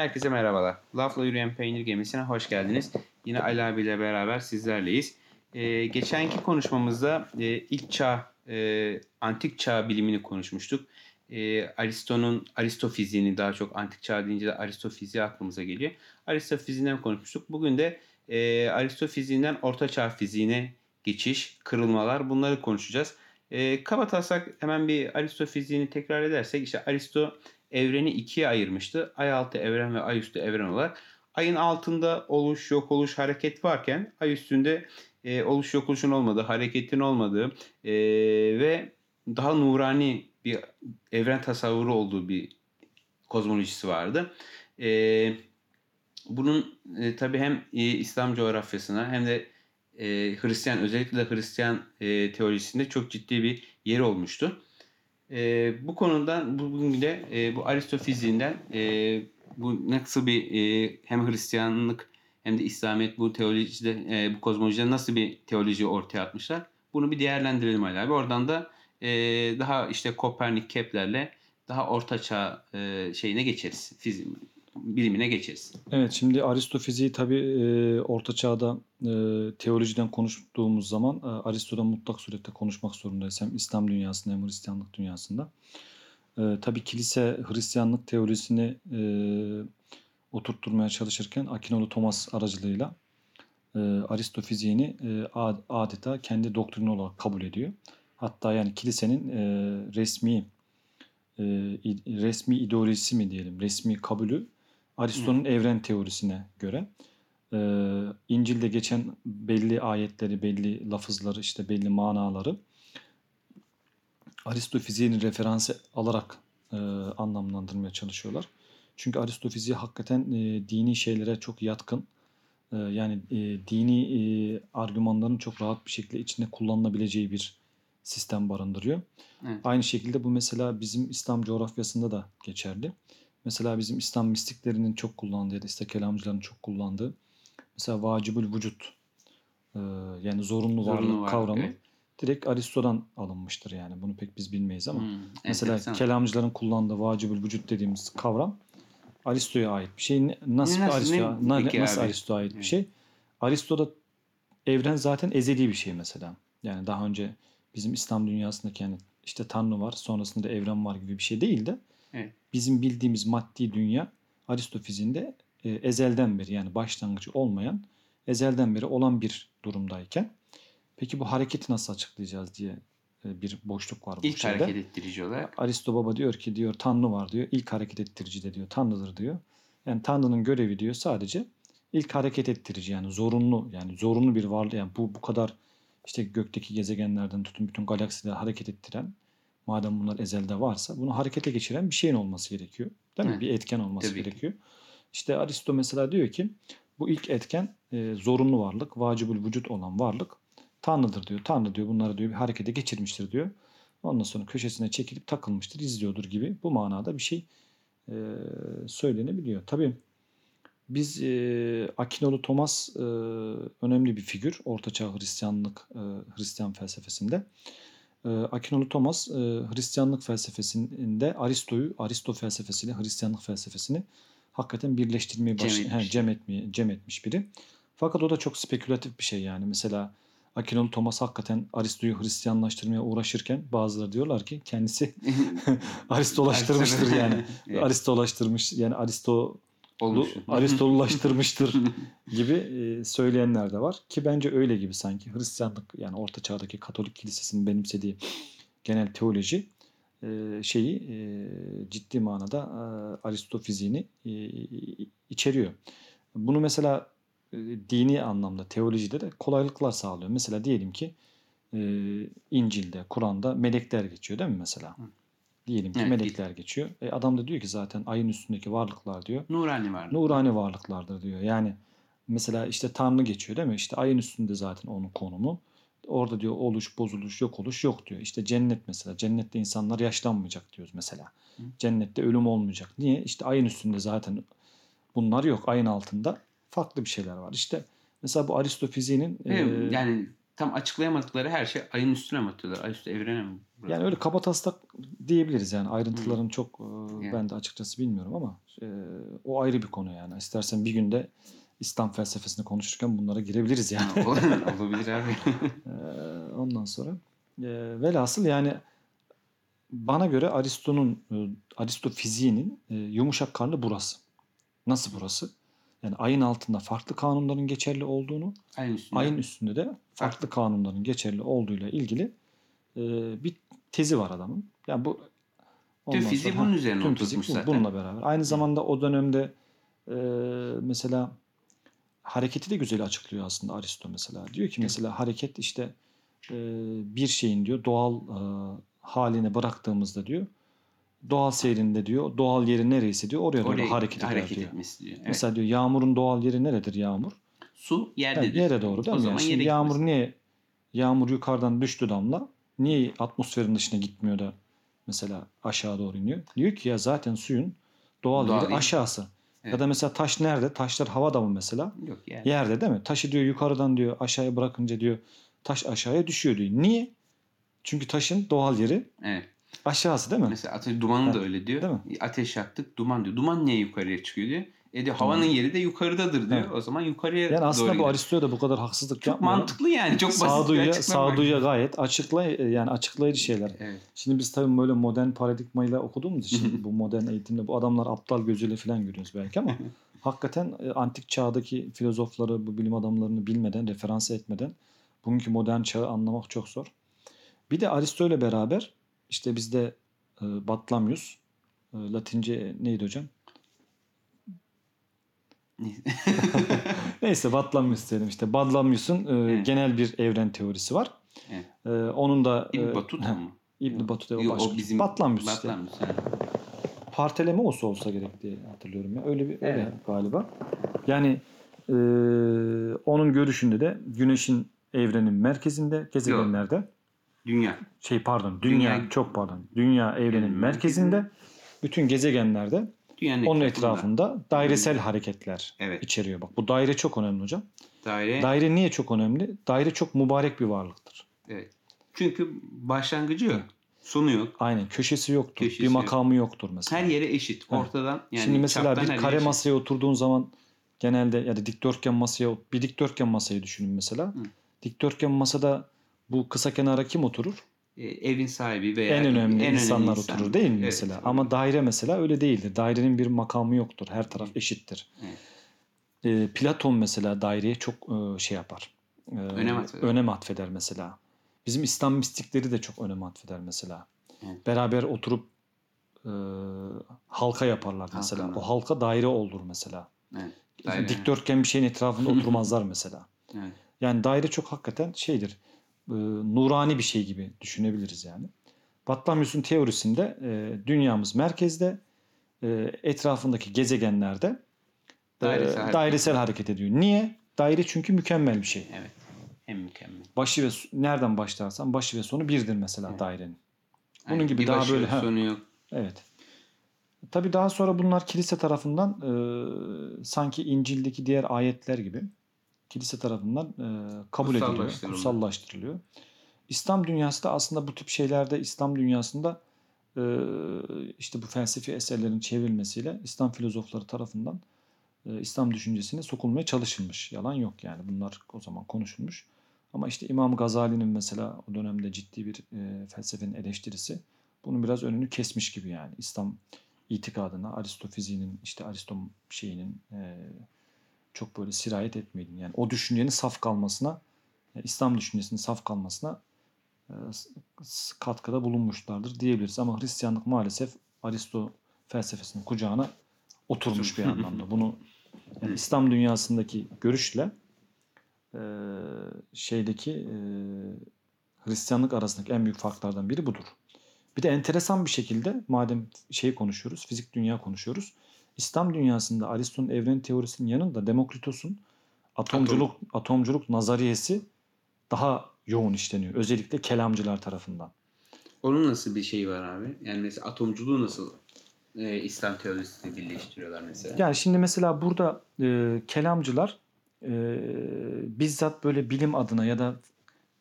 Herkese merhabalar. Lafla Yürüyen Peynir Gemisi'ne hoş geldiniz. Yine Ali abiyle beraber sizlerleyiz. Ee, geçenki konuşmamızda e, ilk çağ, e, antik çağ bilimini konuşmuştuk. E, Aristo'nun Aristofiziğini daha çok antik çağ deyince de Aristofiziği aklımıza geliyor. Aristofiziğinden konuşmuştuk. Bugün de e, Aristofiziğinden Orta Çağ fiziğine geçiş, kırılmalar bunları konuşacağız. E, kaba hemen bir Aristofiziğini tekrar edersek işte Aristo evreni ikiye ayırmıştı. Ay altı evren ve ay üstü evren olarak. Ayın altında oluş, yok oluş, hareket varken ay üstünde e, oluş, yok oluşun olmadığı, hareketin olmadığı e, ve daha nurani bir evren tasavvuru olduğu bir kozmolojisi vardı. E, bunun e, tabi hem e, İslam coğrafyasına hem de e, Hristiyan özellikle de Hristiyan e, teorisinde çok ciddi bir yeri olmuştu. E, bu konuda bugün de e, bu Aristofiziğinden e, bu nasıl bir e, hem Hristiyanlık hem de İslamiyet bu teolojide e, bu kozmolojide nasıl bir teoloji ortaya atmışlar? Bunu bir değerlendirelim Ali abi. Oradan da e, daha işte Kopernik, Kepler'le daha orta çağ e, şeyine geçeriz. Fizik bilimine geçeriz. Evet şimdi Aristofiziği tabi e, Orta Çağ'da e, teolojiden konuştuğumuz zaman e, Aristo'dan mutlak surette konuşmak zorundayız. Hem İslam dünyasında hem Hristiyanlık dünyasında. E, tabi kilise Hristiyanlık teorisini e, oturtturmaya çalışırken Akinolu Thomas aracılığıyla e, Aristofiziğini e, adeta kendi doktrini olarak kabul ediyor. Hatta yani kilisenin e, resmi e, resmi ideolojisi mi diyelim, resmi kabulü Aristo'nun evren teorisine göre e, İncil'de geçen belli ayetleri, belli lafızları, işte belli manaları Aristo fiziğini referansı alarak e, anlamlandırmaya çalışıyorlar. Çünkü Aristo fiziği hakikaten e, dini şeylere çok yatkın. E, yani e, dini e, argümanların çok rahat bir şekilde içinde kullanılabileceği bir sistem barındırıyor. Evet. Aynı şekilde bu mesela bizim İslam coğrafyasında da geçerli. Mesela bizim İslam mistiklerinin çok kullandığı ya da işte kelamcıların çok kullandığı mesela vacibül vücut e, yani zorunlu, zorunlu varlık kavramı evet. direkt Aristo'dan alınmıştır yani. Bunu pek biz bilmeyiz ama hmm, mesela enteresan. kelamcıların kullandığı vacibül vücut dediğimiz kavram Aristo'ya ait bir şey. Nasıl, nasıl Aristo'ya ne, nasıl Aristo'ya ait evet. bir şey? Aristo'da evren zaten ezeli bir şey mesela. Yani daha önce bizim İslam dünyasındaki yani işte Tanrı var sonrasında evren var gibi bir şey değil de Evet. Bizim bildiğimiz maddi dünya Aristofiziğinde e, ezelden beri yani başlangıcı olmayan ezelden beri olan bir durumdayken peki bu hareketi nasıl açıklayacağız diye e, bir boşluk var bu İlk şeyde. hareket ettirici olarak. Aristo Baba diyor ki diyor Tanrı var diyor. İlk hareket ettirici de diyor Tanrı'dır diyor. Yani Tanrı'nın görevi diyor sadece ilk hareket ettirici yani zorunlu yani zorunlu bir varlık yani bu bu kadar işte gökteki gezegenlerden tutun bütün galaksiler hareket ettiren Madem bunlar ezelde varsa bunu harekete geçiren bir şeyin olması gerekiyor. Değil mi? Hı. Bir etken olması Tabii gerekiyor. Ki. İşte Aristo mesela diyor ki bu ilk etken e, zorunlu varlık, vacibül vücut olan varlık Tanrı'dır diyor. Tanrı diyor bunları diyor bir harekete geçirmiştir diyor. Ondan sonra köşesine çekilip takılmıştır, izliyordur gibi bu manada bir şey e, söylenebiliyor. Tabii biz e, Akinolu Thomas e, önemli bir figür Ortaçağ Hristiyanlık e, Hristiyan felsefesinde. E, Akinolu Thomas e, Hristiyanlık felsefesinde Aristo'yu, Aristo felsefesiyle Hristiyanlık felsefesini hakikaten birleştirmeye baş, cem, etmiş. He, cem, etmeye, cem etmiş biri. Fakat o da çok spekülatif bir şey yani. Mesela Akinolu Thomas hakikaten Aristo'yu Hristiyanlaştırmaya uğraşırken bazıları diyorlar ki kendisi Aristolaştırmıştır yani. Aristolaştırmış yani Aristo Aristolulaştırmıştır gibi e, söyleyenler de var. Ki bence öyle gibi sanki. Hristiyanlık yani Orta Çağ'daki Katolik Kilisesi'nin benimsediği genel teoloji e, şeyi e, ciddi manada Aristo fiziğini içeriyor. Bunu mesela dini anlamda teolojide de kolaylıklar sağlıyor. Mesela diyelim ki İncil'de, Kur'an'da melekler geçiyor değil mi mesela? Diyelim ki evet, melekler değil. geçiyor. E adam da diyor ki zaten ayın üstündeki varlıklar diyor. Nurani varlıklar. Nurani varlıklardır diyor. Yani mesela işte Tanrı geçiyor değil mi? İşte ayın üstünde zaten onun konumu. Orada diyor oluş, bozuluş, yok oluş yok diyor. İşte cennet mesela. Cennette insanlar yaşlanmayacak diyoruz mesela. Hı. Cennette ölüm olmayacak. Niye? İşte ayın üstünde zaten bunlar yok. Ayın altında farklı bir şeyler var. İşte mesela bu Aristofiziğinin... E, yani tam açıklayamadıkları her şey ayın üstüne mi atıyorlar? Ay üstü evrene mi? Yani öyle kaba taslak diyebiliriz yani ayrıntıların çok e, Yani. ben de açıkçası bilmiyorum ama e, o ayrı bir konu yani. İstersen bir günde İslam felsefesini konuşurken bunlara girebiliriz yani. Olabilir abi. Ee, ondan sonra e, velhasıl yani bana göre Aristo'nun e, Aristo fiziğinin e, yumuşak karnı burası. Nasıl burası? Yani ayın altında farklı kanunların geçerli olduğunu, ayın üstünde. ayın üstünde de farklı kanunların geçerli olduğuyla ilgili e, bir tezi var adamın. Yani bu Tüm fiziği bunun üzerine tüm fizik bu- zaten. bununla beraber. Aynı zamanda o dönemde e, mesela hareketi de güzel açıklıyor aslında Aristo mesela. Diyor ki mesela hareket işte e, bir şeyin diyor doğal e, haline bıraktığımızda diyor doğal seyrinde diyor doğal yeri nereyse diyor oraya doğru Oraya hareket eder hareket diyor. etmesi diyor. Evet. Mesela diyor yağmurun doğal yeri neredir yağmur? Su yerdedir. Yani yere doğru değil o mi? zaman Yani şimdi yağmur gitmesi. niye yağmur yukarıdan düştü damla niye atmosferin dışına gitmiyor da mesela aşağı doğru iniyor? Diyor ki ya zaten suyun doğal, Doğal yeri yeri. aşağısı. Evet. Ya da mesela taş nerede? Taşlar havada mı mesela? Yok yer. Yerde değil mi? Taşı diyor yukarıdan diyor aşağıya bırakınca diyor taş aşağıya düşüyor diyor. Niye? Çünkü taşın doğal yeri Evet. Aşağısı değil mi? Mesela ateş dumanı da öyle diyor. değil mi? Ateş yaktık duman diyor. Duman niye yukarıya çıkıyor diyor. E diyor havanın yeri de yukarıdadır diyor. Evet. O zaman yukarıya Yani aslında bu. Aristo'ya da bu kadar haksızlık Çok yapmıyor. mantıklı yani. Çok basit açıklama. sağduyuya gayet açıklay yani açıklayıcı şeyler. Evet. Şimdi biz tabii böyle modern paradigmayla okuduğumuz için bu modern eğitimde bu adamlar aptal gözüyle falan görüyoruz belki ama hakikaten e, antik çağdaki filozofları, bu bilim adamlarını bilmeden, referans etmeden bugünkü modern çağı anlamak çok zor. Bir de Aristo ile beraber işte bizde e, Batlamyus, e, Latince neydi hocam? Neyse Batlamyus diyelim işte. Batlamyus'un e, Evet. genel bir evren teorisi var. Evet. E, onun da İbn e, Battuta mı? İbn Battuta o Yok, başka. o bizim Batlamyus işte. Batlamyus. evet. Partelemos olsa gerek diye hatırlıyorum ya. Öyle bir öyle Evet. galiba. Yani e, onun görüşünde de güneşin evrenin merkezinde, gezegenlerde Dünya. şey pardon, dünya, Dünya- çok pardon. Dünya evrenin Evrenin merkezinde, bütün gezegenlerde Dünyanın onun etrafında. dairesel hareketler Evet. içeriyor. Bak bu daire çok önemli hocam. Daire. Daire niye çok önemli? Daire çok mübarek bir varlıktır. evet. Çünkü başlangıcı yok. Sonu yok. Aynen köşesi yoktur. Köşesi bir yok. makamı yoktur mesela. Her yere eşit. Evet. Ortadan yani Şimdi mesela bir kare eşit. masaya oturduğun zaman genelde ya da dikdörtgen masaya bir dikdörtgen masayı düşünün mesela. Hı. Dikdörtgen masada bu kısa kenara kim oturur? E, evin sahibi veya en önemli en insanlar insan. oturur değil mi Evet, mesela? öyle. Ama daire mesela öyle değildir. Dairenin bir makamı yoktur. Her taraf eşittir. Evet. Ee, Platon mesela daireye çok e, şey yapar. Ee, Önem atfeder. önem atfeder mesela. Bizim İslam mistikleri de çok önem atfeder mesela. Evet. Beraber oturup e, halka yaparlar mesela. Halka. O halka daire olur mesela. Evet. Daire. Dikdörtgen bir şeyin etrafında oturmazlar mesela. Evet. Yani daire çok hakikaten şeydir. E, nurani bir şey gibi düşünebiliriz yani. Batlamyus'un teorisinde e, dünyamız merkezde, e, etrafındaki gezegenlerde e, Dairesel hareket. dairesel hareket ediyor. Niye? Daire çünkü mükemmel bir şey. Evet. En mükemmel. Başı ve nereden başlarsan başı ve sonu birdir mesela Evet. dairenin. Bunun Aynen. gibi bir daha başı böyle, ha. sonu yok. Evet. Tabii daha sonra bunlar kilise tarafından e, sanki İncil'deki diğer ayetler gibi kilise tarafından e, kabul ediliyor, Kutsallaştırılıyor. İslam dünyası da aslında bu tip şeylerde İslam dünyasında e, işte bu felsefi eserlerin çevrilmesiyle İslam filozofları tarafından e, İslam düşüncesine sokulmaya çalışılmış. Yalan yok yani bunlar o zaman konuşulmuş. Ama işte İmam Gazali'nin mesela o dönemde ciddi bir e, felsefenin eleştirisi bunun biraz önünü kesmiş gibi yani. İslam itikadına Aristo fiziğinin işte Aristo şeyinin e, çok böyle sirayet etmeyin. Yani o düşüncenin saf kalmasına, e, İslam düşüncesinin saf kalmasına e, katkıda bulunmuşlardır diyebiliriz. Ama Hristiyanlık maalesef Aristo felsefesinin kucağına oturmuş bir anlamda. Bunu yani İslam dünyasındaki görüşle e, şeydeki e, Hristiyanlık arasındaki en büyük farklardan biri budur. Bir de enteresan bir şekilde madem şey konuşuyoruz, fizik dünya konuşuyoruz. İslam dünyasında Aristo'nun evren teorisinin yanında Demokritos'un atomculuk atomculuk nazariyesi daha yoğun işleniyor. Özellikle kelamcılar tarafından. Onun nasıl bir şey var abi? Yani mesela atomculuğu nasıl e, İslam teorisiyle birleştiriyorlar mesela? Yani şimdi mesela burada e, kelamcılar e, bizzat böyle bilim adına ya da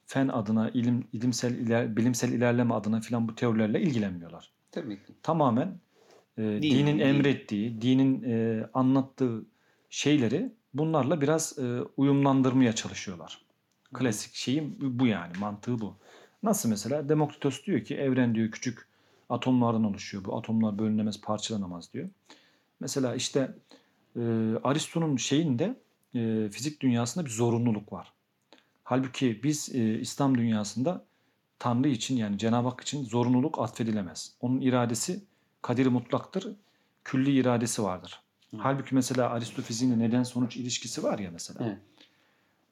fen adına, ilim ilimsel iler, bilimsel ilerleme adına filan bu teorilerle ilgilenmiyorlar. Tabii ki. Tamamen e, dinin din. emrettiği, dinin e, anlattığı şeyleri bunlarla biraz e, uyumlandırmaya çalışıyorlar. Klasik şeyim bu yani mantığı bu. Nasıl mesela Demokritos diyor ki evren diyor küçük atomlardan oluşuyor. Bu atomlar bölünemez, parçalanamaz diyor. Mesela işte e, Aristo'nun şeyinde e, fizik dünyasında bir zorunluluk var. Halbuki biz e, İslam dünyasında Tanrı için yani Cenab-ı Hak için zorunluluk atfedilemez. Onun iradesi kaderi mutlaktır. Külli iradesi vardır. Hı. Halbuki mesela Aristo fiziğinde neden sonuç ilişkisi var ya mesela. Evet.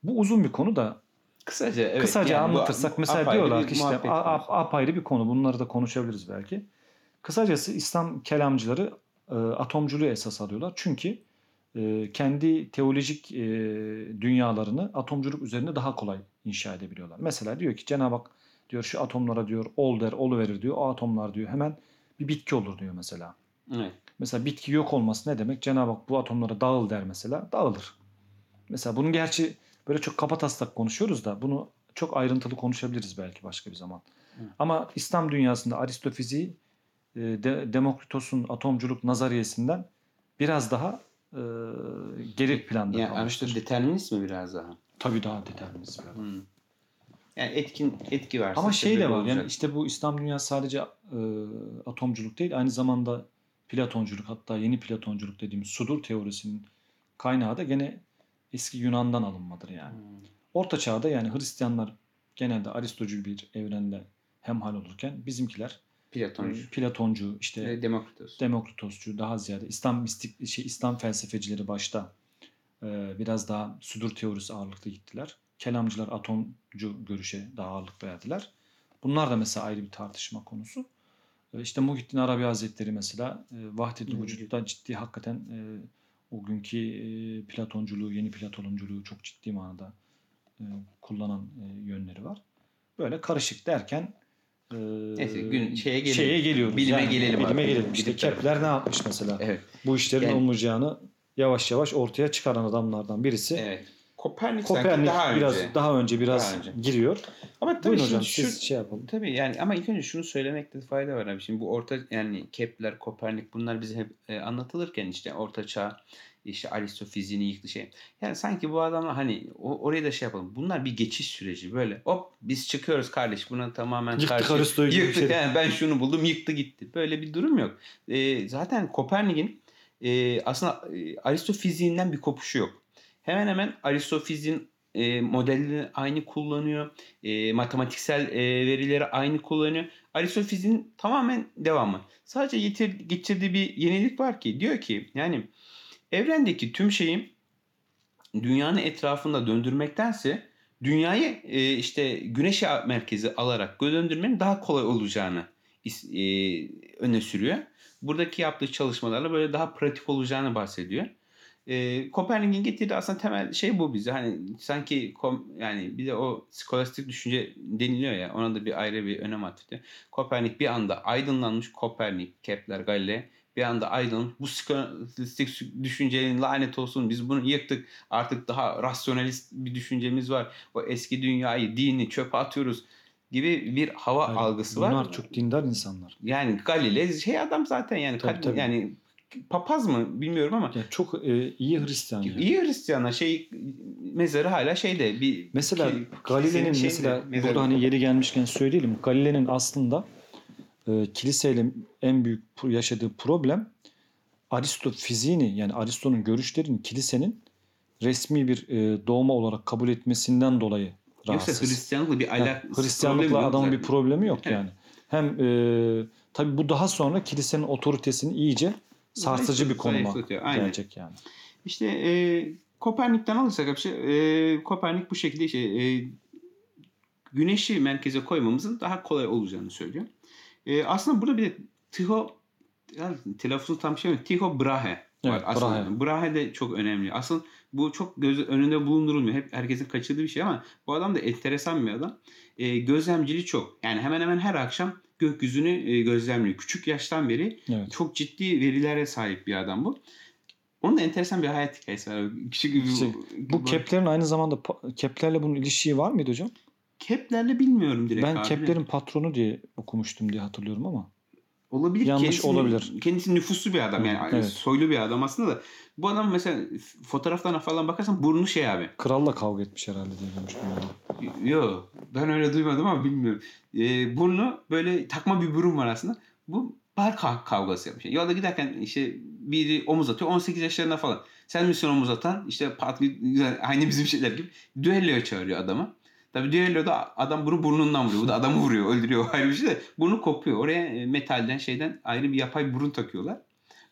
Bu uzun bir konu da Kısaca evet. Kısaca yani bu anlatırsak mesela apayrı diyorlar ki işte apayrı bir konu. Bunları da konuşabiliriz belki. Kısacası İslam kelamcıları e, atomculuğu esas alıyorlar. Çünkü e, kendi teolojik e, dünyalarını atomculuk üzerinde daha kolay inşa edebiliyorlar. Mesela diyor ki Cenab-ı Hak diyor şu atomlara diyor ol der olu verir diyor. O atomlar diyor hemen bir bitki olur diyor mesela. Evet. Mesela bitki yok olması ne demek? Cenab-ı Hak bu atomlara dağıl der mesela. Dağılır. Mesela bunun gerçi böyle çok kapataslak konuşuyoruz da bunu çok ayrıntılı konuşabiliriz belki başka bir zaman. Hı. Ama İslam dünyasında Aristofiziği e, de, Demokritos'un atomculuk nazariyesinden biraz daha e, geri planda Yani. Aristo determinist mi biraz daha? Tabii daha determinist bir adam. Hmm. Yani etkin etki varsa. Ama şey de var yani olacak. işte bu İslam dünyası sadece e, atomculuk değil aynı zamanda Platonculuk hatta yeni Platonculuk dediğimiz sudur teorisinin kaynağı da gene eski Yunan'dan alınmadır yani. Hmm. Orta çağda yani Hristiyanlar genelde Aristocu bir evrende hemhal olurken bizimkiler Platon. e, Platoncu işte ve Demokritos. Demokritosçu daha ziyade İslam mistik şey İslam felsefecileri başta e, biraz daha sudur teorisi ağırlıklı gittiler. Kelamcılar atomcu görüşe daha ağırlık verdiler. Bunlar da mesela ayrı bir tartışma konusu. E, işte Muhittin Arabi Hazretleri mesela e, vahdet-i vücutta ciddi hakikaten e, o günkü Platonculuğu, yeni Platonculuğu çok ciddi manada kullanan yönleri var. Böyle karışık derken Neyse, gün- şeye gelelim. şeye geliyoruz. Bilime Yani gelelim Bilime artık. gelelim. İşte Bilim. Kepler ne yapmış mesela? Evet. Bu işlerin Yani- olmayacağını yavaş yavaş ortaya çıkaran adamlardan birisi. Evet. Kopernik, Kopernik daha önce. biraz daha önce biraz Daha önce. giriyor. Ama tabii Buyurun hocam şu, siz şey yapalım. Tabii yani ama ilk önce şunu söylemekte fayda var abi. Şimdi bu orta yani Kepler, Kopernik bunlar bize hep e, anlatılırken işte orta çağ işte Aristo fiziğini yıktı şey. Yani sanki bu adamlar hani o, oraya da şey yapalım. Bunlar bir geçiş süreci böyle. Hop biz çıkıyoruz kardeş. Buna tamamen Yıktık karşı. Aristo'yu Yıktık şey. yani ben şunu buldum yıktı gitti. Böyle bir durum yok. E, zaten Kopernik'in e, aslında e, Aristo fiziğinden bir kopuşu yok. Hemen hemen Aristo fiziğin e, modelini aynı kullanıyor. E, matematiksel e, verileri aynı kullanıyor. Aristo fiziğin tamamen devamı. Sadece getir, getirdiği bir yenilik var ki diyor ki yani evrendeki tüm şeyi dünyanın etrafında döndürmektense dünyayı e, işte güneş merkezi alarak döndürmenin daha kolay olacağını e, öne sürüyor. Buradaki yaptığı çalışmalarla böyle daha pratik olacağını bahsediyor. E, Kopernik'in getirdiği aslında temel şey bu bize. Hani sanki kom, yani bir de o skolastik düşünce deniliyor ya ona da bir ayrı bir önem atfediyor. Kopernik bir anda aydınlanmış Kopernik, Kepler, Galilei bir anda aydınlanmış. Bu skolastik düşüncenin lanet olsun biz bunu yıktık. Artık daha rasyonalist bir düşüncemiz var. O eski dünyayı, dini çöpe atıyoruz gibi bir hava Yani algısı var. Bunlar çok dindar insanlar. Yani Galilei şey adam zaten yani Tabii, kad- tabii. yani papaz mı bilmiyorum ama Yani çok e, iyi Hristiyan yani. iyi Hristiyanlar şey mezarı hala şeyde bir Mesela ki- Galile'nin mesela mezarı. burada hani yeri gelmişken söyleyelim. Galile'nin aslında e, kiliseyle en büyük yaşadığı problem Aristo fiziğini yani Aristo'nun görüşlerini kilisenin resmi bir e, doğma olarak kabul etmesinden dolayı Yoksa rahatsız. Hristiyanlıkla bir Yani alakası Hristiyanlıkla adamın bir problemi yok yani. Hem e, tabi bu daha sonra kilisenin otoritesini iyice sarsıcı bir konuma gelecek yani. İşte e, Kopernik'ten alırsak bir şey, e, Kopernik bu şekilde işte e, güneşi merkeze koymamızın daha kolay olacağını söylüyor. E, aslında burada bir de Tycho telaffuzu tam şey mi? Tycho Brahe var. Evet, aslında. Brahe. de çok önemli. Aslında bu çok göz önünde bulundurulmuyor. Hep herkesin kaçırdığı bir şey ama bu adam da enteresan bir adam. E, gözlemciliği çok. Yani hemen hemen her akşam gökyüzünü e, gözlemliyor. Küçük yaştan beri Evet. çok ciddi verilere sahip bir adam bu. Onun da enteresan bir hayat hikayesi var. Küçük bir Şey, Bu Kepler'in aynı zamanda Kepler'le bunun ilişiği var mıydı hocam? Kepler'le bilmiyorum direkt Ben abi. Kepler'in patronu diye okumuştum diye hatırlıyorum ama. Olabilir. Yanlış kendisi, olabilir. Kendisi nüfuslu bir adam yani Evet. soylu bir adam aslında da. Bu adam mesela fotoğraflarına falan bakarsan burnu şey abi. Kralla kavga etmiş herhalde diye. Yani. Yo ben öyle duymadım ama bilmiyorum. Ee, burnu böyle takma bir burun var aslında. Bu bar kav- kavgası yapmış. Yolda giderken işte biri omuz atıyor 18 yaşlarında falan. Sen misin omuz atan? İşte pat aynı bizim şeyler gibi. Düelloya çağırıyor adamı. Tabii düelloda adam bunu burnundan vuruyor. Bu da adamı vuruyor, öldürüyor ayrı bir şey de. Burnu kopuyor. Oraya e, metalden şeyden ayrı bir yapay burun takıyorlar.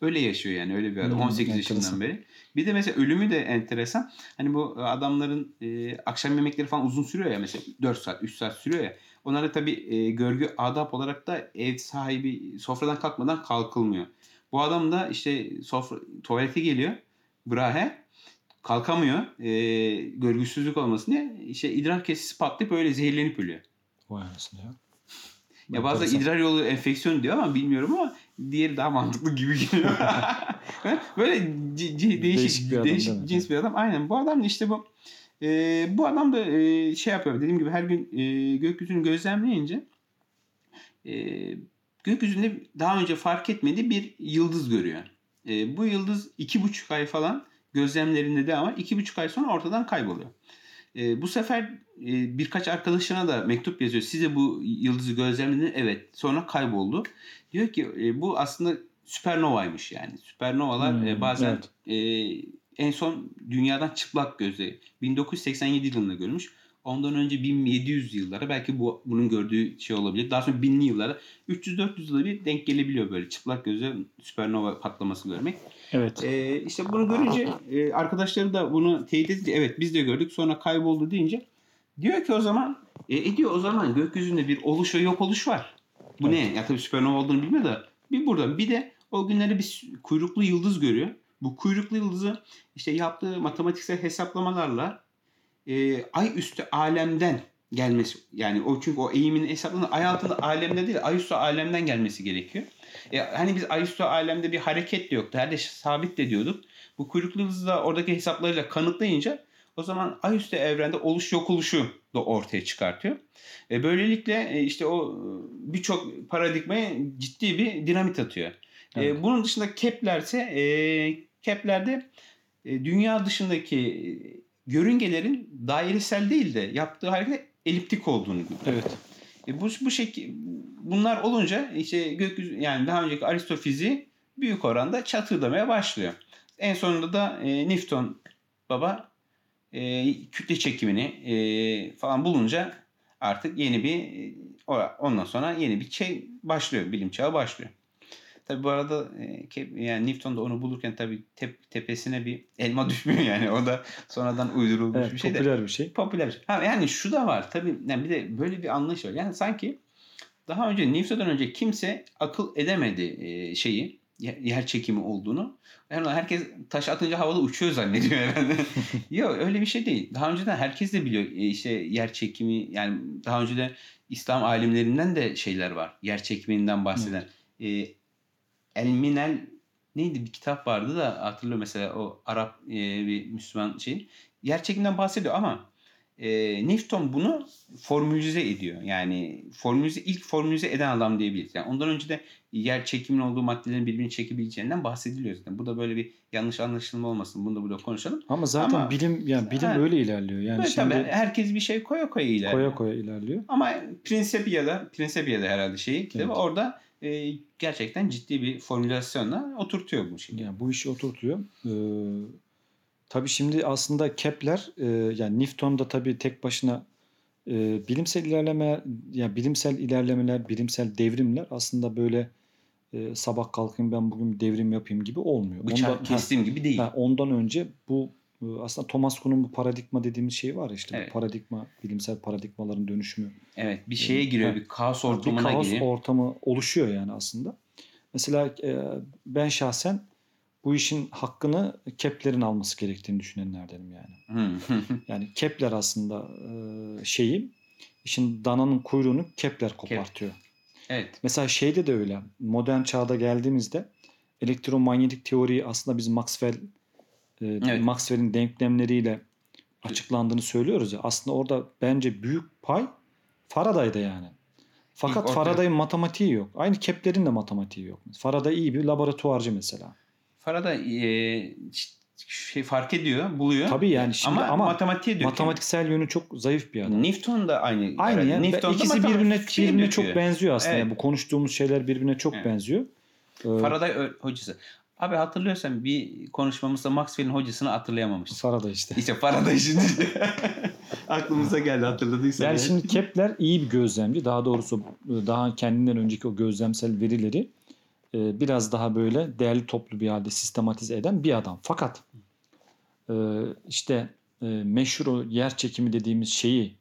Öyle yaşıyor yani öyle bir adam. Hmm, 18 enteresan. yaşından beri. Bir de mesela ölümü de enteresan. Hani bu adamların e, akşam yemekleri falan uzun sürüyor ya mesela 4 saat 3 saat sürüyor ya. Onlara tabii e, görgü adap olarak da ev sahibi sofradan kalkmadan kalkılmıyor. Bu adam da işte sofra tuvalete geliyor. Brahe kalkamıyor. E, görgüsüzlük olmasın diye işte idrar kesesi patlayıp öyle zehirlenip ölüyor. Vay anasını ya. Ya Enteresan. idrar yolu enfeksiyon diyor ama bilmiyorum ama diğeri daha mantıklı gibi geliyor. Böyle ci- ci- değişik, Değişik bir adam değişik cins bir adam. Aynen bu adam da işte bu e, bu adam da e, şey yapıyor dediğim gibi her gün e, gökyüzünü gözlemleyince e, gökyüzünde daha önce fark etmediği bir yıldız görüyor. E, bu yıldız iki buçuk ay falan gözlemlerinde de ama iki buçuk ay sonra ortadan kayboluyor. E, bu sefer e, birkaç arkadaşına da mektup yazıyor. Size bu yıldızı gözlemledin. Evet. Sonra kayboldu. Diyor ki e, bu aslında süpernovaymış yani. Süpernovalar Hmm, e, bazen evet. e, en son dünyadan çıplak gözle 1987 yılında görmüş. Ondan önce 1700 yıllara belki bu bunun gördüğü şey olabilir. Daha sonra binli yıllara 300-400 yılda bir denk gelebiliyor böyle çıplak gözle süpernova patlaması görmek. Evet. Ee, işte bunu görünce e, arkadaşları da bunu teyit edince evet biz de gördük sonra kayboldu deyince diyor ki o zaman e, e diyor o zaman gökyüzünde bir oluş ve yok oluş var. Bu ne? Ya tabii süpernova olduğunu bilmiyor da bir burada bir de o günleri bir kuyruklu yıldız görüyor. Bu kuyruklu yıldızı işte yaptığı matematiksel hesaplamalarla e, ay üstü alemden gelmesi yani o çünkü o eğimin hesaplanıyor. Ay altında alemde değil ay üstü alemden gelmesi gerekiyor. E, hani biz ay üstü alemde bir hareket de yoktu. Her de sabit de diyorduk. Bu kuyruklu da oradaki hesaplarıyla kanıtlayınca o zaman ay üstü evrende oluş yok oluşu da ortaya çıkartıyor. E, böylelikle e, işte o e, birçok paradigmaya ciddi bir dinamit atıyor. E, Evet. bunun dışında Kepler ise e, Kepler'de e, dünya dışındaki görüngelerin dairesel değil de yaptığı hareket eliptik olduğunu görüyor. Evet. E bu bu şekil bunlar olunca işte gökyüzü yani daha önceki aristofiziği büyük oranda çatırdamaya başlıyor. En sonunda da e, Newton baba e, kütle çekimini e, falan bulunca artık yeni bir e, ondan sonra yeni bir şey başlıyor. Bilim çağı başlıyor. Tabi bu arada yani Newton da onu bulurken tabi tepesine bir elma düşmüyor yani. O da sonradan uydurulmuş Evet, bir şey de popüler bir şey. popüler bir şey. Ha, yani şu da var tabii yani bir de böyle bir anlayış var. Yani sanki daha önce Newton'dan önce kimse akıl edemedi şeyi yer çekimi olduğunu. Yani herkes taş atınca havada uçuyor zannediyor herhalde. Yok öyle bir şey değil. Daha önceden herkes de biliyor işte yer çekimi yani daha önce de İslam alimlerinden de şeyler var. Yer çekiminden bahseden. E, El Minel neydi bir kitap vardı da hatırlıyorum mesela o Arap e, bir Müslüman şey. Yer çekiminden bahsediyor ama e, Newton bunu formülize ediyor. Yani formülize ilk formülize eden adam diyebiliriz. Yani ondan önce de yer çekiminin olduğu maddelerin birbirini çekebileceğinden bahsediliyor zaten. Bu da böyle bir yanlış anlaşılma olmasın. Bunu da burada konuşalım. Ama zaten Ama- bilim yani bilim Ha. öyle ilerliyor. Yani Böyle şimdi tabii herkes bir şey koya koya ilerliyor. koya koya ilerliyor. Ama Principia'da, Principia'da herhalde şeyi kitabı Evet. orada e, gerçekten ciddi bir formülasyonla oturtuyor bu şeyi. Yani bu işi oturtuyor. Ee, tabii şimdi aslında Kepler e, yani Newton da tabii tek başına e, bilimsel ilerleme yani bilimsel ilerlemeler, bilimsel devrimler aslında böyle e, sabah kalkayım ben bugün bir devrim yapayım gibi olmuyor. Bıçak Ondan- ha, kestiğim gibi değil. ha, ondan önce bu aslında Thomas Kuhn'un bu paradigma dediğimiz şey var ya işte Evet. bu paradigma, bilimsel paradigmaların dönüşümü. Evet bir şeye giriyor, Ha. bir kaos bir ortamına kaos giriyor. ortamı oluşuyor yani aslında. Mesela e, ben şahsen bu işin hakkını Kepler'in alması gerektiğini düşünenlerdenim yani. Yani Kepler aslında e, şeyi işin dananın kuyruğunu Kepler kopartıyor. evet. Mesela şeyde de öyle. Modern çağda geldiğimizde elektromanyetik teoriyi aslında biz Maxwell e, Evet. Maxwell'in denklemleriyle açıklandığını söylüyoruz ya. Aslında orada bence büyük pay Faraday'da yani. Fakat Faraday'ın matematiği yok. Aynı Kepler'in de matematiği yok. Faraday iyi bir laboratuvarcı mesela. Faraday e, şey fark ediyor, buluyor. Tabii yani şimdi ama, ama, matematiğe döküyor. matematiksel yönü çok zayıf bir adam. Newton da aynı. Aynı Evet, ya. Newton İkisi birbirine birbirine çok benziyor aslında. Evet. Yani bu konuştuğumuz şeyler birbirine çok Evet. benziyor. Ee, Faraday hocası. Abi hatırlıyorsan bir konuşmamızda Maxwell'in hocasını hatırlayamamıştık. Faraday işte. İşte Faraday şimdi aklımıza geldi hatırladıysan. Yani şimdi Kepler iyi bir gözlemci. Daha doğrusu daha kendinden önceki o gözlemsel verileri e, biraz daha böyle değerli toplu bir halde sistematize eden bir adam. Fakat e, işte e, meşhur o yer çekimi dediğimiz şeyi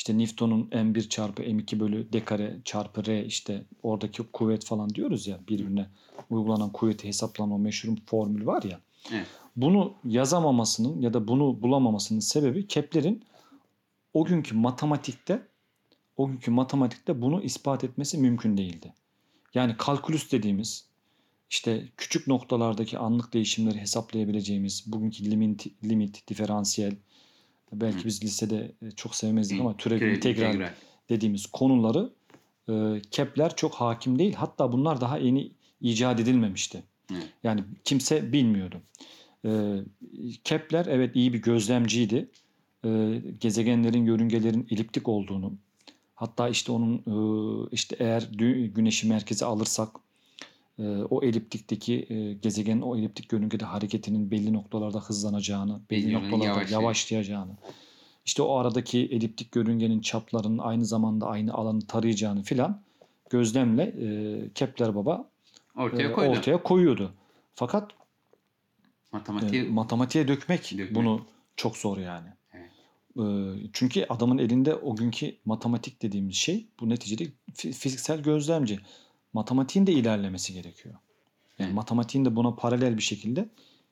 işte Newton'un m1 çarpı m2 bölü d kare çarpı r işte oradaki kuvvet falan diyoruz ya birbirine uygulanan kuvveti hesaplanan o meşhur formül var ya. Evet. Bunu yazamamasının ya da bunu bulamamasının sebebi Kepler'in o günkü matematikte o günkü matematikte bunu ispat etmesi mümkün değildi. Yani kalkülüs dediğimiz işte küçük noktalardaki anlık değişimleri hesaplayabileceğimiz bugünkü limit, limit diferansiyel belki Hı. biz lisede e, çok sevmezdik ama türev Türev, integral dediğimiz konuları e, Kepler çok hakim değil. Hatta bunlar daha yeni icat edilmemişti. Evet. Yani kimse bilmiyordu. E, Kepler evet iyi bir gözlemciydi. E, gezegenlerin, yörüngelerin eliptik olduğunu, hatta işte onun e, işte eğer güneşi merkeze alırsak o eliptikteki e, gezegenin o eliptik yörüngede hareketinin belli noktalarda hızlanacağını, belli Belli noktalarda yavaşlayacak. yavaşlayacağını, işte o aradaki eliptik yörüngenin çaplarının aynı zamanda aynı alanı tarayacağını filan gözlemle e, Kepler Baba Ortaya e, koydu. ortaya koyuyordu. Fakat e, Matematiğe matematiğe dökmek, Dökmek. bunu çok zor yani. Evet. E, çünkü adamın elinde o günkü matematik dediğimiz şey bu neticede fi- fiziksel gözlemci. Matematiğin de ilerlemesi gerekiyor. Yani matematiğin de buna paralel bir şekilde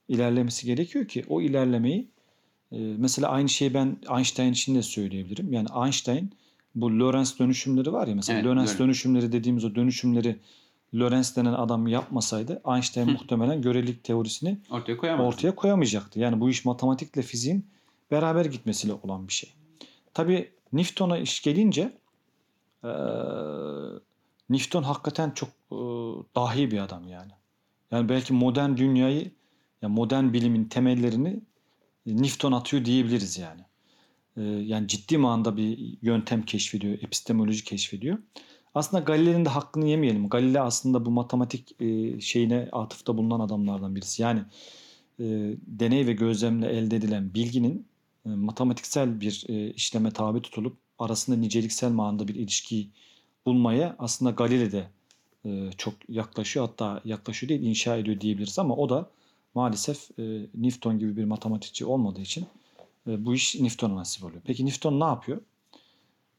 ilerlemesi gerekiyor ki o ilerlemeyi e, mesela aynı şeyi ben Einstein için de söyleyebilirim. Yani Einstein bu Lorentz dönüşümleri var ya mesela Evet, Lorentz öyle. dönüşümleri dediğimiz o dönüşümleri Lorentz denen adam yapmasaydı Einstein Hı. muhtemelen görelilik teorisini ortaya koyamadı. ortaya koyamayacaktı. Yani bu iş matematikle fiziğin beraber gitmesiyle olan bir şey. Tabii Newton'a iş gelince eee, Newton hakikaten çok eee, dahi bir adam yani. Yani belki modern dünyayı, ya modern bilimin temellerini Newton atıyor diyebiliriz yani. Eee, yani ciddi manada bir yöntem keşfediyor, epistemoloji keşfediyor. Aslında Galile'nin de hakkını yemeyelim. Galile aslında bu matematik eee, şeyine atıfta bulunan adamlardan birisi. Yani e, deney ve gözlemle elde edilen bilginin e, matematiksel bir e, işleme tabi tutulup arasında niceliksel manada bir ilişkiyi bulmaya aslında Galile de e, çok yaklaşıyor. Hatta yaklaşıyor değil inşa ediyor diyebiliriz ama o da maalesef e, Newton gibi bir matematikçi olmadığı için e, bu iş Newton'a nasip oluyor. Peki Newton ne yapıyor?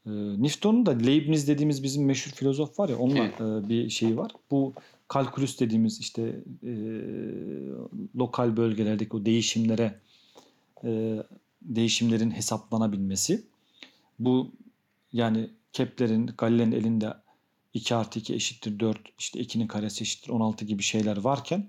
E, Newton'un da Leibniz dediğimiz bizim meşhur filozof var ya onunla e, bir şeyi var. Bu kalkülüs dediğimiz işte e, lokal bölgelerdeki o değişimlere e, değişimlerin hesaplanabilmesi. Bu yani Kepler'in, Galile'nin elinde 2 artı 2 eşittir 4, işte 2'nin karesi eşittir 16 gibi şeyler varken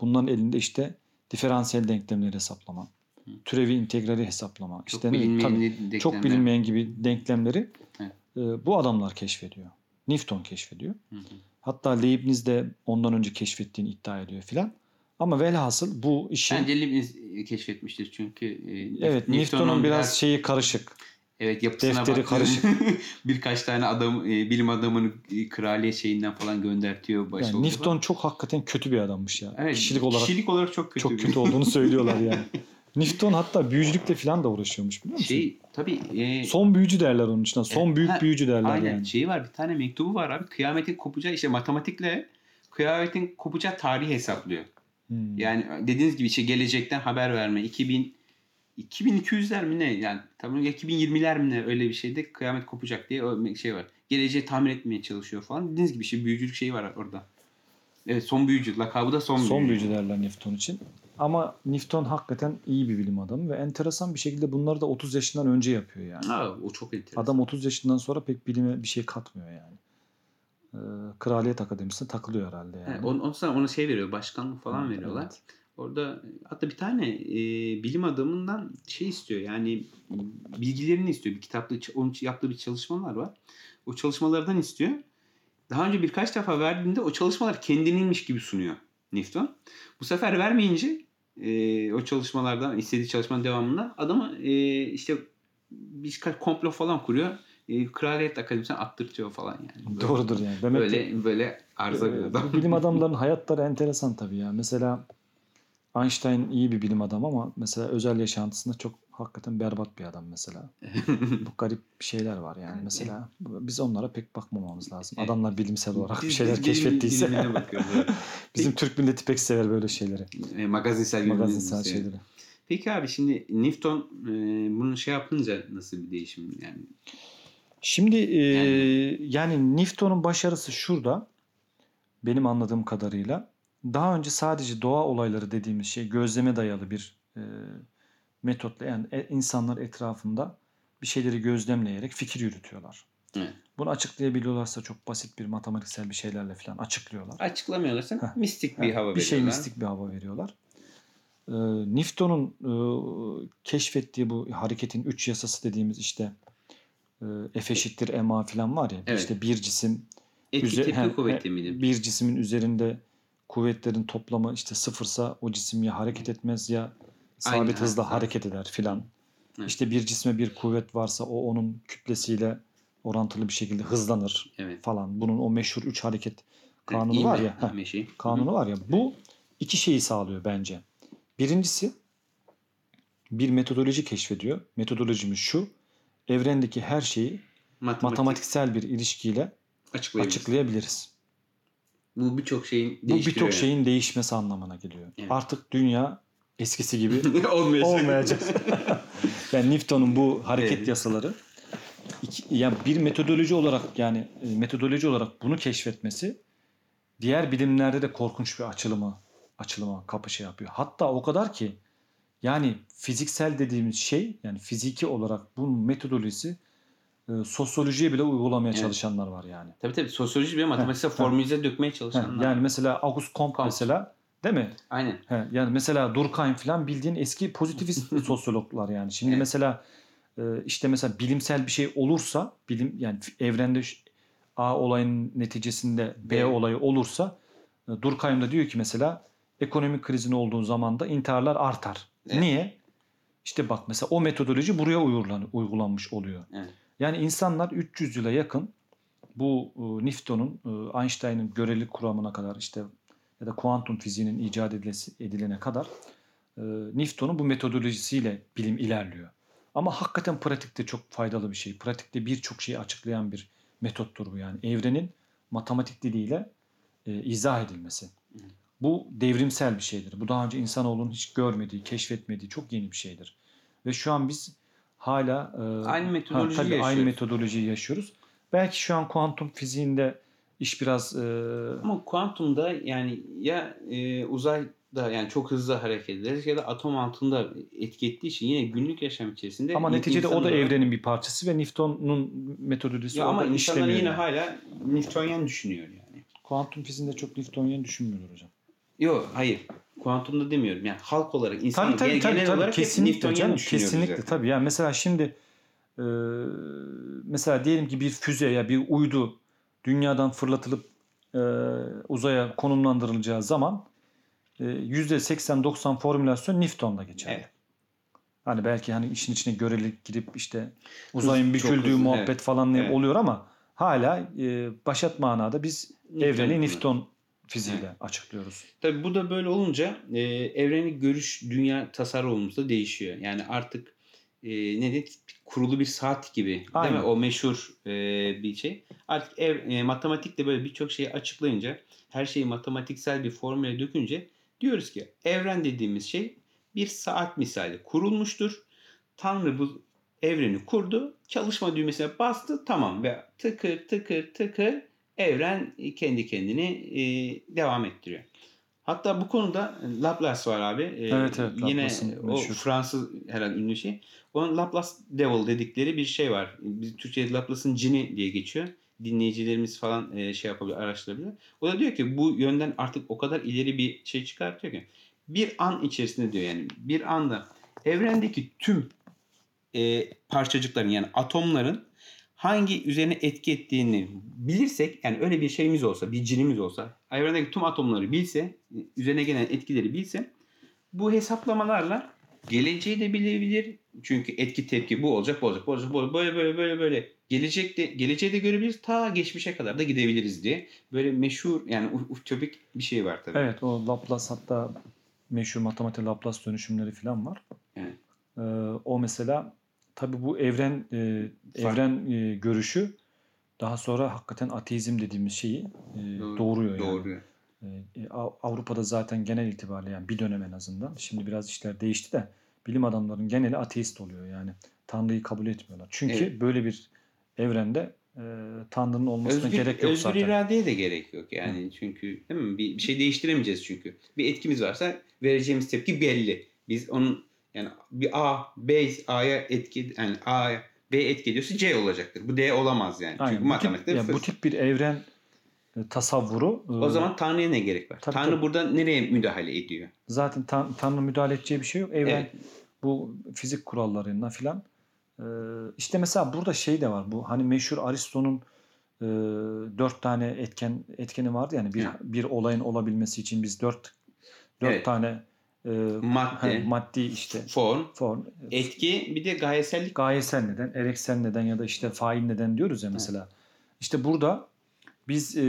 bunların elinde işte diferansiyel denklemleri hesaplama, Hı. türevi integrali hesaplama, Çok işte bilinmeyen tabii denklemler. çok bilinmeyen gibi denklemleri Evet. e, bu adamlar keşfediyor. Newton keşfediyor. Hı hı. Hatta Leibniz de ondan önce keşfettiğini iddia ediyor filan. Ama velhasıl bu işin Bence Leibniz keşfetmiştir çünkü e, evet Newton'un biraz şeyi karışık. Evet yapısına defteri karışık. Birkaç tane adam e, bilim adamını e, kraliyet şeyinden falan göndertiyor başı Yani Newton çok hakikaten kötü bir adammış ya. evet, kişilik olarak kişilik olarak çok kötü. çok bir- kötü olduğunu söylüyorlar yani. Newton hatta büyücülükle falan da uğraşıyormuş biliyor musun? Şey tabii e, Son büyücü derler onun için. Son E, büyük ha, büyücü derler aynen yani. şeyi var bir tane mektubu var abi kıyametin kopacağı işte matematikle kıyametin kopacağı tarihi hesaplıyor. Hmm. Yani dediğiniz gibi işte gelecekten haber verme 2000 2200'ler mi ne yani tabii 2020'ler mi ne öyle bir şeyde kıyamet kopacak diye şey var. Geleceği tahmin etmeye çalışıyor falan. Dediğiniz gibi işte büyücülük şeyi var orada. Evet son büyücü. Lakabı da son, Son büyücü. büyücü derler Newton için. Ama Newton hakikaten iyi bir bilim adamı ve enteresan bir şekilde bunları da 30 yaşından önce yapıyor yani. Aa, o çok enteresan. Adam 30 yaşından sonra pek bilime bir şey katmıyor yani. Ee, Kraliyet Akademisi'ne takılıyor herhalde yani. He, on, on ona şey veriyor başkanlık falan Evet, veriyorlar. evet. Orada hatta bir tane e, bilim adamından şey istiyor yani bilgilerini istiyor. Bir kitapta onun yaptığı bir çalışmalar var. O çalışmalardan istiyor. Daha önce birkaç defa verdiğinde o çalışmalar kendininmiş gibi sunuyor Newton. Bu sefer vermeyince e, o çalışmalardan istediği çalışmanın devamında adama e, işte birkaç komplo falan kuruyor. E, Kraliyet Akademisi'ne attırtıyor falan yani. Böyle, Doğrudur yani. Demek böyle ki, böyle arıza bir adam. Bilim adamlarının hayatları enteresan tabii ya. Mesela Einstein iyi bir bilim adamı ama mesela özel yaşantısında çok hakikaten berbat bir adam mesela. Bu garip şeyler var yani mesela. Biz onlara pek bakmamamız lazım. Adamlar bilimsel olarak bir şeyler biz keşfettiyse. Bizim Türk milleti pek sever böyle şeyleri. E, magazinsel Magazinsel şeyleri. Peki abi şimdi Newton e, bunu şey yapınca nasıl bir değişim yani? Şimdi e, Yani- yani Newton'un başarısı şurada benim anladığım kadarıyla daha önce sadece doğa olayları dediğimiz şey gözleme dayalı bir e, metotla yani e- insanlar etrafında bir şeyleri gözlemleyerek fikir yürütüyorlar. Evet. Bunu açıklayabiliyorlarsa çok basit bir matematiksel bir şeylerle falan açıklıyorlar. Açıklamıyorlarsa Heh. mistik bir Ha, hava bir şey veriyorlar. mistik bir hava veriyorlar. Ee, Newton'un e, keşfettiği bu hareketin üç yasası dediğimiz işte e, F eşittir ma falan var ya. Evet. işte bir cisim Etki üze- tepki he- kuvveti miydi? bir cismin üzerinde kuvvetlerin toplamı işte sıfırsa o cisim ya hareket etmez ya sabit Aynen, hızla hareket eder filan. Evet. İşte bir cisme bir kuvvet varsa o onun kütlesiyle orantılı bir şekilde hızlanır Evet. falan. Bunun o meşhur üç hareket kanunu var ya. heh, şey. kanunu var ya. Bu iki şeyi sağlıyor bence. Birincisi bir metodoloji keşfediyor. Metodolojimiz şu. Evrendeki her şeyi Matematik, matematiksel bir ilişkiyle açıklayabiliriz. açıklayabiliriz. Bu birçok şeyin Bu birçok şeyin değişmesi anlamına geliyor. Evet. Artık dünya eskisi gibi yani. olmayacak. olmayacak. yani Newton'un bu hareket Evet. yasaları iki, yani bir metodoloji olarak yani e, metodoloji olarak bunu keşfetmesi diğer bilimlerde de korkunç bir açılımı açılıma kapı şey yapıyor. Hatta o kadar ki yani fiziksel dediğimiz şey yani fiziki olarak bunun metodolojisi e, sosyolojiye bile uygulamaya Evet. çalışanlar var yani. Tabii tabii sosyoloji ve matematiksel formülize dökmeye Heh, çalışanlar. yani mesela August Comte Comte. mesela değil mi? Aynen. He, yani mesela Durkheim falan bildiğin eski pozitivist sosyologlar yani. Şimdi Evet. mesela e, işte mesela bilimsel bir şey olursa bilim yani evrende A olayın neticesinde B B. olayı olursa e, Durkheim da diyor ki mesela ekonomik krizin olduğu zaman da intiharlar artar. Evet. Niye? İşte bak mesela o metodoloji buraya uygulan, uygulanmış oluyor. Evet. Yani insanlar 300 yıla yakın bu e, Newton'un e, Einstein'ın görelilik kuramına kadar işte ya da kuantum fiziğinin icat edilesi, edilene kadar e, Newton'un bu metodolojisiyle bilim ilerliyor. Ama hakikaten pratikte çok faydalı bir şey. Pratikte birçok şeyi açıklayan bir metottur bu yani. Evrenin matematik diliyle e, izah edilmesi. Hı. Bu devrimsel bir şeydir. Bu daha önce insanoğlunun hiç görmediği, keşfetmediği çok yeni bir şeydir. Ve şu an biz hala e, Aynı metodolojiyi tabii aynı yaşıyoruz. metodolojiyi yaşıyoruz. Belki şu an kuantum fiziğinde iş biraz e, Ama kuantumda yani ya e, uzayda yani çok hızlı hareket ederiz ya da atom altında etki ettiği için yine günlük yaşam içerisinde ama neticede o da evrenin bir parçası ve Newton'un metodolojisi ya ama insanlar yine yani. hala Newtonyen düşünüyor yani. Kuantum fiziğinde çok Newtonyen düşünmüyorlar hocam. Yok hayır. Kuantumda demiyorum. Yani halk olarak insan Tabii tabii genel, tabii, genel tabii. olarak hep kesinlikle Newtonyen canım düşünüyoruz kesinlikle zaten. tabii. Yani mesela şimdi e, mesela diyelim ki bir füze ya bir uydu dünyadan fırlatılıp e, uzaya konumlandırılacağı zaman e, %80-90 formülasyon Newton'da geçer. Evet. Hani belki hani işin içine görelilik girip işte uzayın büküldüğü hızlı, muhabbet evet. falan Evet. oluyor ama hala e, başat manada biz Newton evreni. Newton fiziğiyle açıklıyoruz. Tabii bu da böyle olunca e, evreni görüş dünya tasarrumumuz da değişiyor. Yani artık e, ne de kurulu bir saat gibi değil Aynen. mi? O meşhur e, bir şey. Artık ev, e, matematikle böyle birçok şeyi açıklayınca her şeyi matematiksel bir formüle dökünce diyoruz ki evren dediğimiz şey bir saat misali kurulmuştur. Tanrı bu evreni kurdu. Çalışma düğmesine bastı. Tamam ve tıkır tıkır tıkır evren kendi kendini e, devam ettiriyor. Hatta bu konuda Laplace var abi. E, Evet, evet, Yine o meşhur. Fransız herhalde ünlü şey. Onun Laplace Devil dedikleri bir şey var. Biz Türkçe'de Laplace'ın cini diye geçiyor. Dinleyicilerimiz falan e, şey yapabilir, araştırabilir. O da diyor ki bu yönden artık o kadar ileri bir şey çıkartıyor ki bir an içerisinde diyor yani bir anda evrendeki tüm e, parçacıkların yani atomların hangi üzerine etki ettiğini bilirsek yani öyle bir şeyimiz olsa bir cinimiz olsa evrendeki tüm atomları bilse üzerine gelen etkileri bilse bu hesaplamalarla geleceği de bilebilir. Çünkü etki tepki bu olacak bu olacak bu olacak bu olacak. böyle böyle böyle böyle gelecekte geleceği de görebiliriz ta geçmişe kadar da gidebiliriz diye böyle meşhur yani ütopik bir şey var tabii. Evet o Laplace hatta meşhur matematik Laplace dönüşümleri falan var. Evet. Ee, o mesela tabi bu evren e, evren e, görüşü daha sonra hakikaten ateizm dediğimiz şeyi e, Doğru- doğuruyor yani. Doğru. E, e, Av- Avrupa'da zaten genel itibariyle yani bir dönem en azından. Şimdi biraz işler değişti de bilim adamlarının geneli ateist oluyor yani. Tanrı'yı kabul etmiyorlar. Çünkü Evet. böyle bir evrende e, Tanrı'nın olmasına Özgür, gerek yok özgür zaten. iradeye de gerek yok yani çünkü değil mi? Bir, bir şey değiştiremeyeceğiz çünkü. Bir etkimiz varsa vereceğimiz tepki belli. Biz onun yani bir A, B A'ya etki yani A'ya B etki ediyorsa C olacaktır. Bu D olamaz yani. Aynen. Çünkü Bu matematikte tip, ya bu tip bir evren e, tasavvuru e, O zaman Tanrı'ya ne gerek var? Tabii, Tanrı tabii. burada nereye müdahale ediyor? zaten tan- Tanrı müdahale edeceği bir şey yok. Evren Evet. bu fizik kurallarına filan. e, işte mesela burada şey de var. Bu hani meşhur Aristo'nun e, dört tane etken etkeni vardı yani bir Evet. bir olayın olabilmesi için biz dört dört Evet. tane e, Madde, he, maddi işte form, form etki bir de gayesellik. gayesel neden, ereksel neden ya da işte fail neden diyoruz ya mesela. İşte burada biz e,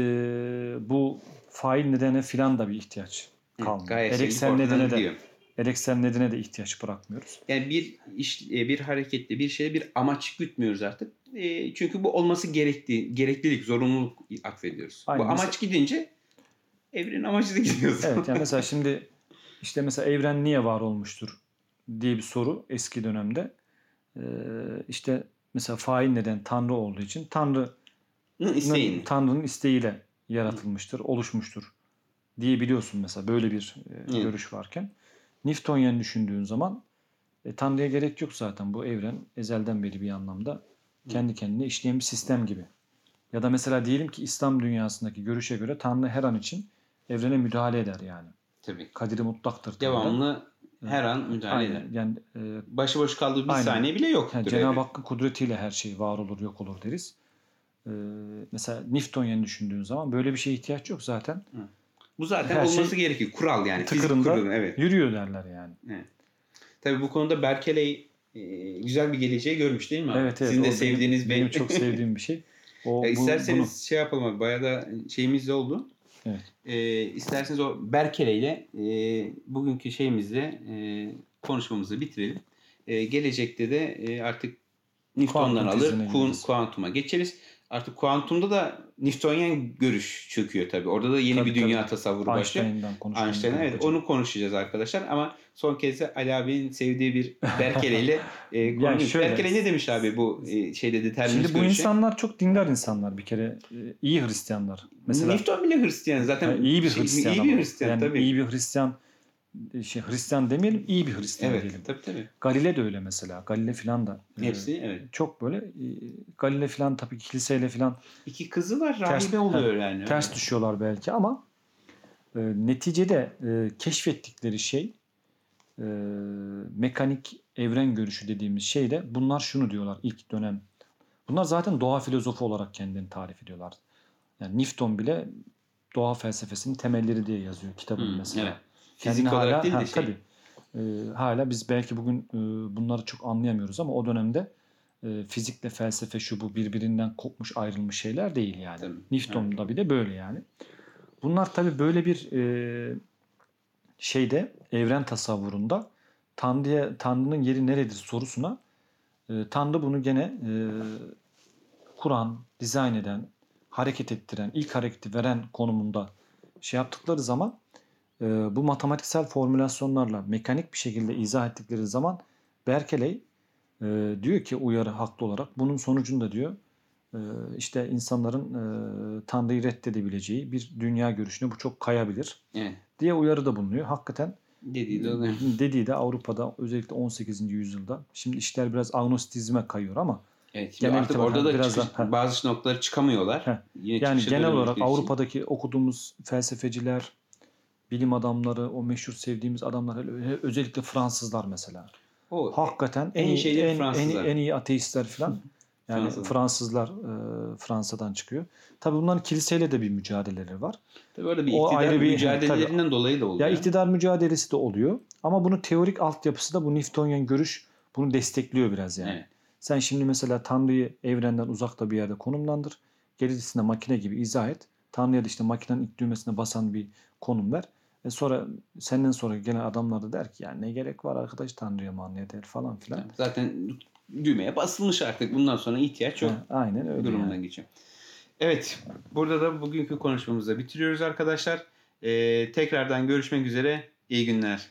bu fail nedene filan da bir ihtiyaç kalmıyor. Gayesellik Ereksel nedene de ereksel nedene de ihtiyaç bırakmıyoruz. Yani bir iş, e, bir harekette bir şeye bir amaç gütmüyoruz artık. E, çünkü bu olması gerektiği, gereklilik, zorunluluk atfediyoruz. Aynen. Bu amaç gidince evrenin amacı da gidiyor. Evet yani mesela şimdi işte mesela evren niye var olmuştur diye bir soru eski dönemde. Ee, işte mesela fail neden Tanrı olduğu için İsteyin. Tanrı'nın isteğiyle yaratılmıştır, oluşmuştur diye biliyorsun mesela böyle bir e, görüş varken. Newtonyen düşündüğün zaman e, Tanrı'ya gerek yok zaten. Bu evren ezelden beri bir anlamda kendi kendine işleyen bir sistem gibi. Ya da mesela diyelim ki İslam dünyasındaki görüşe göre Tanrı her an için evrene müdahale eder yani. Tabii. Kadiri mutlaktır. Devamlı her an müdahale Aynen. eder. Yani e, Başıboş kaldığı bir Aynen. saniye bile yok. yani Cenab-ı Hakk'ın kudretiyle her şey var olur, yok olur deriz. E, mesela Newtonyen düşündüğün zaman böyle bir şeye ihtiyaç yok zaten. Bu zaten her olması şey gerekiyor. Kural yani. Tıkırında kuralı. Evet. yürüyor derler yani. Tabii bu konuda Berkeley e, güzel bir geleceği görmüş değil mi? Evet evet. Sizin de benim- sevdiğiniz benim, bir... çok sevdiğim bir şey. O, E, bu- isterseniz şey yapalım abi. Bayağı da şeyimiz de oldu. Evet. E, isterseniz o Berkeley ile e, bugünkü şeyimizle e, konuşmamızı bitirelim. E, gelecekte de e, artık Newton'dan alır kuan- kuantuma geçeriz. Artık kuantumda da Newtonyen görüş çöküyor tabii. Orada da yeni Tabii, bir dünya tabii. tasavvuru başlıyor. Einstein'dan Einstein evet onu konuşacağız arkadaşlar ama son kez de Ali abinin sevdiği bir Berkeley ile e, konuşalım. şöyle- Berkeley ne demiş abi bu e, şeyde determinist Şimdi bu görüşe? insanlar çok dindar insanlar bir kere. E, iyi Hristiyanlar. Mesela Newton bile Hristiyan zaten. Yani iyi bir şey, Hristiyan. iyi bir. Hristiyan yani tabii. iyi bir Hristiyan e, şey Hristiyan demeyelim, iyi bir Hristiyan evet diyelim. tabii tabii. Galile de öyle mesela. Galile filan da. e, Hepsi evet. çok böyle e, Galile filan tabii kiliseyle filan İki kızı var Ters- rahibe oluyor yani. ters düşüyorlar belki ama e, neticede e, keşfettikleri şey e, mekanik evren görüşü dediğimiz şeyde bunlar şunu diyorlar ilk dönem. Bunlar zaten doğa filozofu olarak kendini tarif ediyorlar. Yani Newton bile doğa felsefesinin temelleri diye yazıyor kitabını Hmm, mesela. evet. Kendini Fizik olarak hala, değil de ha, şey. tabii. E, hala biz belki bugün e, bunları çok anlayamıyoruz ama o dönemde e, fizikle felsefe şu bu birbirinden kopmuş ayrılmış şeyler değil yani. Tabii. Newton'da bir de böyle yani. Bunlar tabii böyle bir e, şeyde evren tasavvurunda Tanrı'ya Tanrı'nın yeri neredir sorusuna e, Tanrı bunu gene e, kuran, dizayn eden, hareket ettiren, ilk hareketi veren konumunda şey yaptıkları zaman e, bu matematiksel formülasyonlarla mekanik bir şekilde izah ettikleri zaman Berkeley e, diyor ki uyarı haklı olarak bunun sonucunda diyor işte insanların e, Tanrı'yı reddedebileceği bir dünya görüşüne bu çok kayabilir Evet. diye uyarıda bulunuyor. Hakikaten Dediği de oluyor. dediği de Avrupa'da özellikle 18. yüzyılda şimdi işler biraz agnostizme kayıyor ama Evet. Genel artık orada da biraz çıkış- da- bazı noktaları çıkamıyorlar. Heh. Yine yani genel olarak için. Avrupa'daki okuduğumuz felsefeciler bilim adamları, o meşhur sevdiğimiz adamlar özellikle Fransızlar mesela. O Hakikaten en en, iyi, şeyleri en, en, en iyi ateistler falan. Yani Fransızlar. Fransızlar e, Fransa'dan çıkıyor. Tabii bunların kiliseyle de bir mücadeleleri var. tabii öyle bir o iktidar ayrı bir- mücadelelerinden dolayı da oluyor. Ya iktidar mücadelesi de oluyor. Ama bunun teorik altyapısı da bu Newtonian görüş bunu destekliyor biraz yani. Evet. Sen şimdi mesela Tanrı'yı evrenden uzakta bir yerde konumlandır. Gerisinde makine gibi izah et. Tanrı'ya da işte makinenin ilk düğmesine basan bir konum ver. E sonra senden sonra gelen adamlar da der ki yani ne gerek var arkadaş Tanrı'ya manlıya der falan filan. Zaten düğmeye basılmış artık. Bundan sonra ihtiyaç yok. Ha, aynen öyle. durumundan yani. geçiyor. Evet. Burada da bugünkü konuşmamızı bitiriyoruz arkadaşlar. Ee, tekrardan görüşmek üzere. İyi günler.